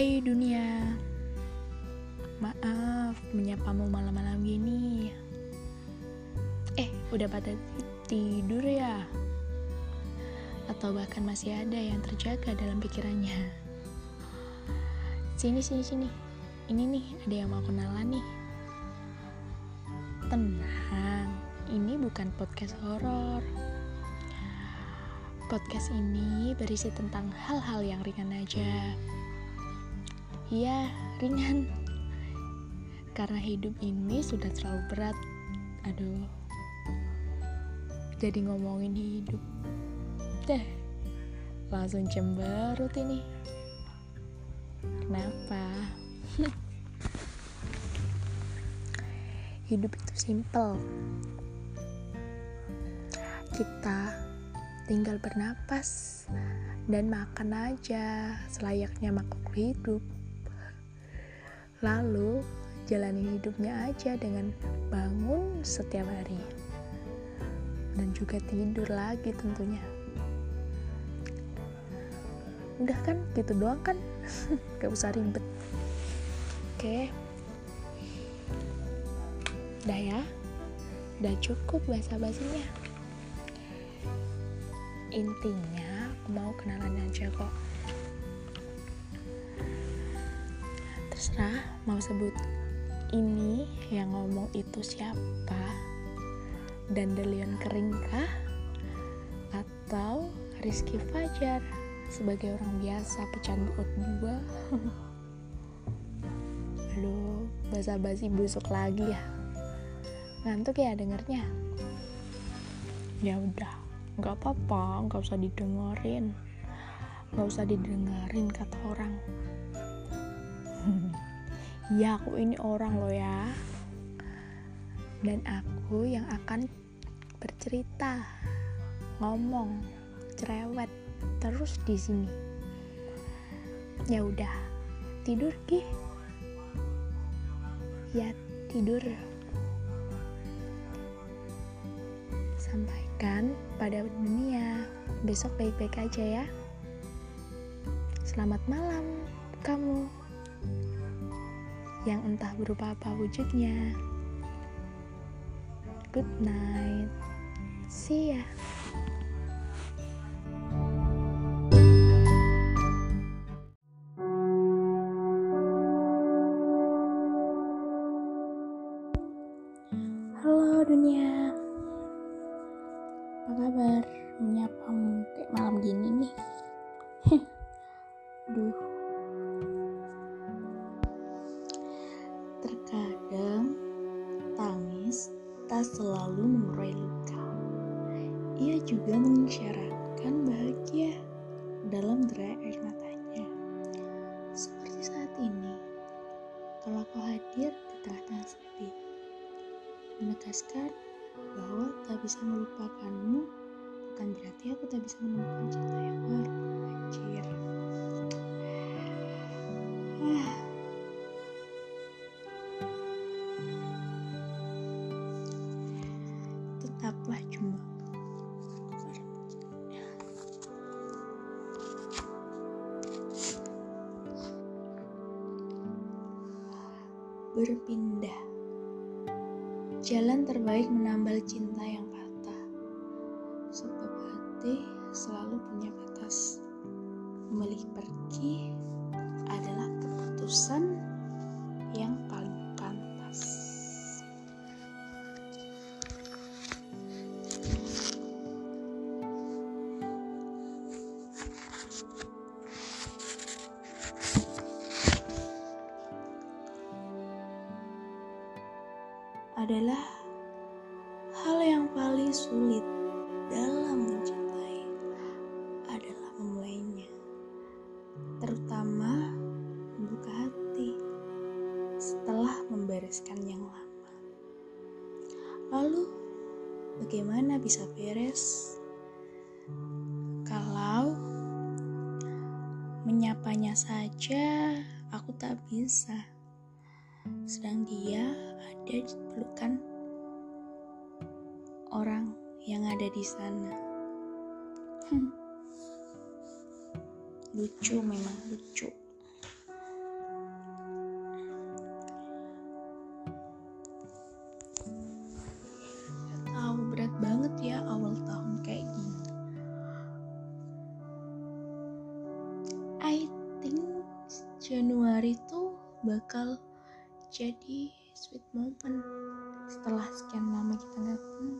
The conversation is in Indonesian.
Hai dunia. Maaf menyapamu malam-malam gini. Eh udah pada tidur ya? Atau bahkan masih ada yang terjaga dalam pikirannya? Sini sini sini. Ini nih ada yang mau kenalan nih. Tenang Ini bukan podcast horor. Podcast ini berisi tentang hal-hal yang ringan aja. Iya, ringan. Karena hidup ini sudah terlalu berat. Aduh. Jadi ngomongin hidup. Deh. Langsung cemberut ini. Kenapa? hidup itu simple. Kita tinggal bernapas dan makan aja selayaknya makhluk hidup. Lalu jalani hidupnya aja dengan bangun setiap hari dan juga tidur lagi tentunya. Udah kan gitu doang kan? Gak usah ribet. Oke. Udah ya? Udah cukup bahasa basinya intinya mau kenalan aja kok terserah mau sebut ini yang ngomong itu siapa dan Delion Keringkah atau Rizky Fajar sebagai orang biasa pecandu dua aduh basa-basi busuk lagi ya. Ngantuk ya dengernya ya udah nggak apa-apa nggak usah didengerin. Nggak usah didengerin kata orang ya aku ini orang loh ya. Dan aku yang akan bercerita ngomong cerewet terus di sini. Ya udah tidur ki? Ya tidur. Sampaikan pada dunia. Besok baik-baik aja ya. Selamat malam, kamu yang entah berupa apa wujudnya. Good night. See ya. Dunia apa kabar menyapamu kayak malam gini nih duh tak selalu mengurai luka. Ia juga mengisyaratkan bahagia dalam derai air matanya. Seperti saat ini kalau kau hadir di tengah-tengah sepi menegaskan bahwa tak bisa melupakanmu bukan berarti aku tak bisa menemukan cinta yang baru tetaplah cuma berpindah Jalan terbaik menambal cinta yang patah. Sebab hati selalu punya batas. Memilih pergi adalah keputusan adalah hal yang paling sulit dalam mencintai adalah memulainya. Terutama membuka hati setelah membereskan yang lama. Lalu bagaimana bisa beres? Kalau menyapanya saja aku tak bisa sedang dia ada di pelukan orang yang ada di sana. Hmm. Lucu memang lucu. Ya I think Januari tuh bakal jadi sweet moment setelah sekian lama kita nggak ketemu